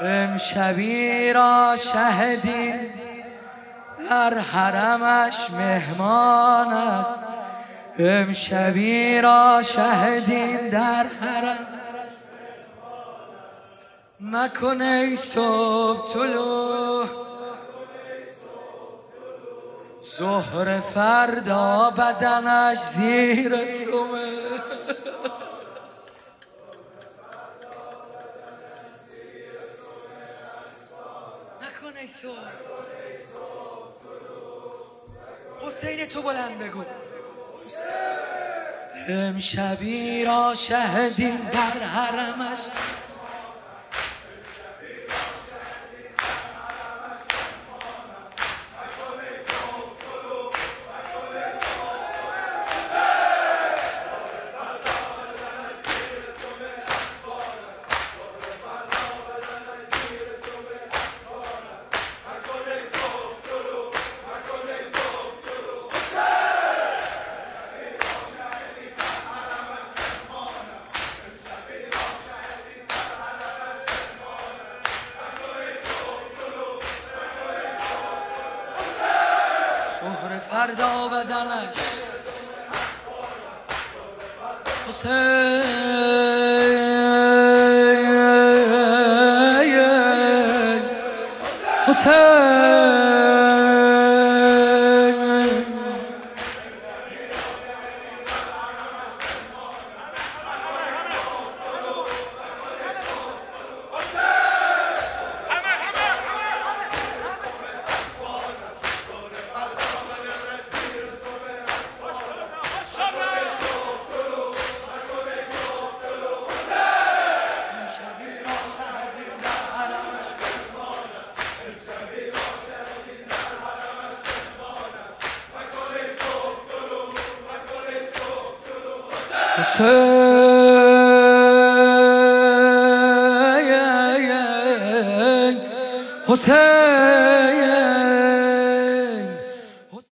امشبی را شهدین در حرمش مهمان است. امشبی را شهدین در حرم. مکن ای صبح طلوع ظهر فردا بدنش زیر سومه. نکن ای حسین تو بلند بگو. امشبی را شهدین در حرمش. مهر فردا بدنش. حسین حسین. حسین حسین.